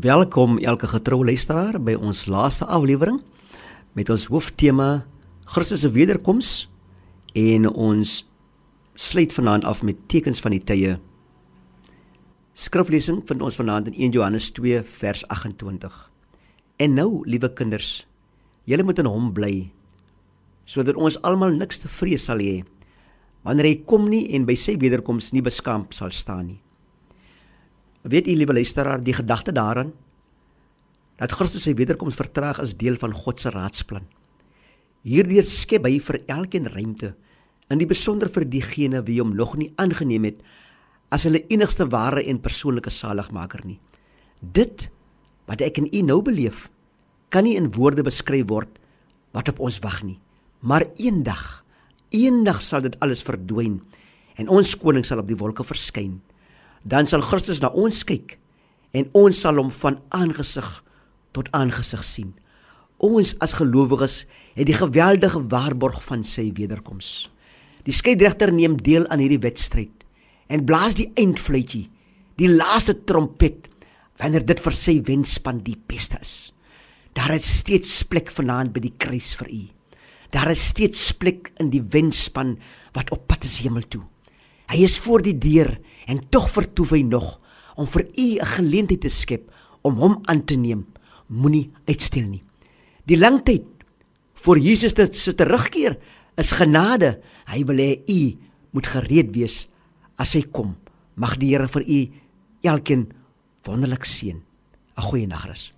Welkom elke getroue luisteraar by ons laaste aflewering met ons hooftema Christus se wederkoms en ons sluit vanaand af met tekens van die tye. Skriflesing vind ons vanaand in 1 Johannes 2 vers 28. En nou, liewe kinders, julle moet in hom bly sodat ons almal niks te vrees sal hê wanneer hy kom nie en by sy wederkoms nie beskamp sal staan nie. Weet u liewe luisteraar, die gedagte daaraan dat Christus sy wederkoms vertraag is deel van God se raadsplan. Hierdeur skep hy vir elkeen ruimte, in die besonder vir diegene wie hom nog nie aangeneem het as hulle enigste ware en persoonlike saligmaker nie. Dit wat ek en u nou beleef, kan nie in woorde beskryf word wat op ons wag nie. Maar eendag, eendag sal dit alles verdwyn en ons koning sal op die wolke verskyn dan sal Christus na ons kyk en ons sal hom van aangesig tot aangesig sien. Ons as gelowiges het die geweldige waarborg van sy wederkoms. Die skeidregter neem deel aan hierdie wedstryd en blaas die eindfluitjie, die laaste trompet wanneer dit vir sy wenspan die beste is. Daar is steeds plek vanaand by die kruis vir u. Daar is steeds plek in die wenspan wat op pad is hemel toe. Hy is voor die deur en tog vertoef hy nog om vir u 'n geleentheid te skep om hom aan te neem. Moenie uitstel nie. Die lang tyd voor Jesus dit se terugkeer is genade. Hy wil hê u moet gereed wees as hy kom. Mag die Here vir u elkeen wonderlik seën. 'n Goeie nagrus.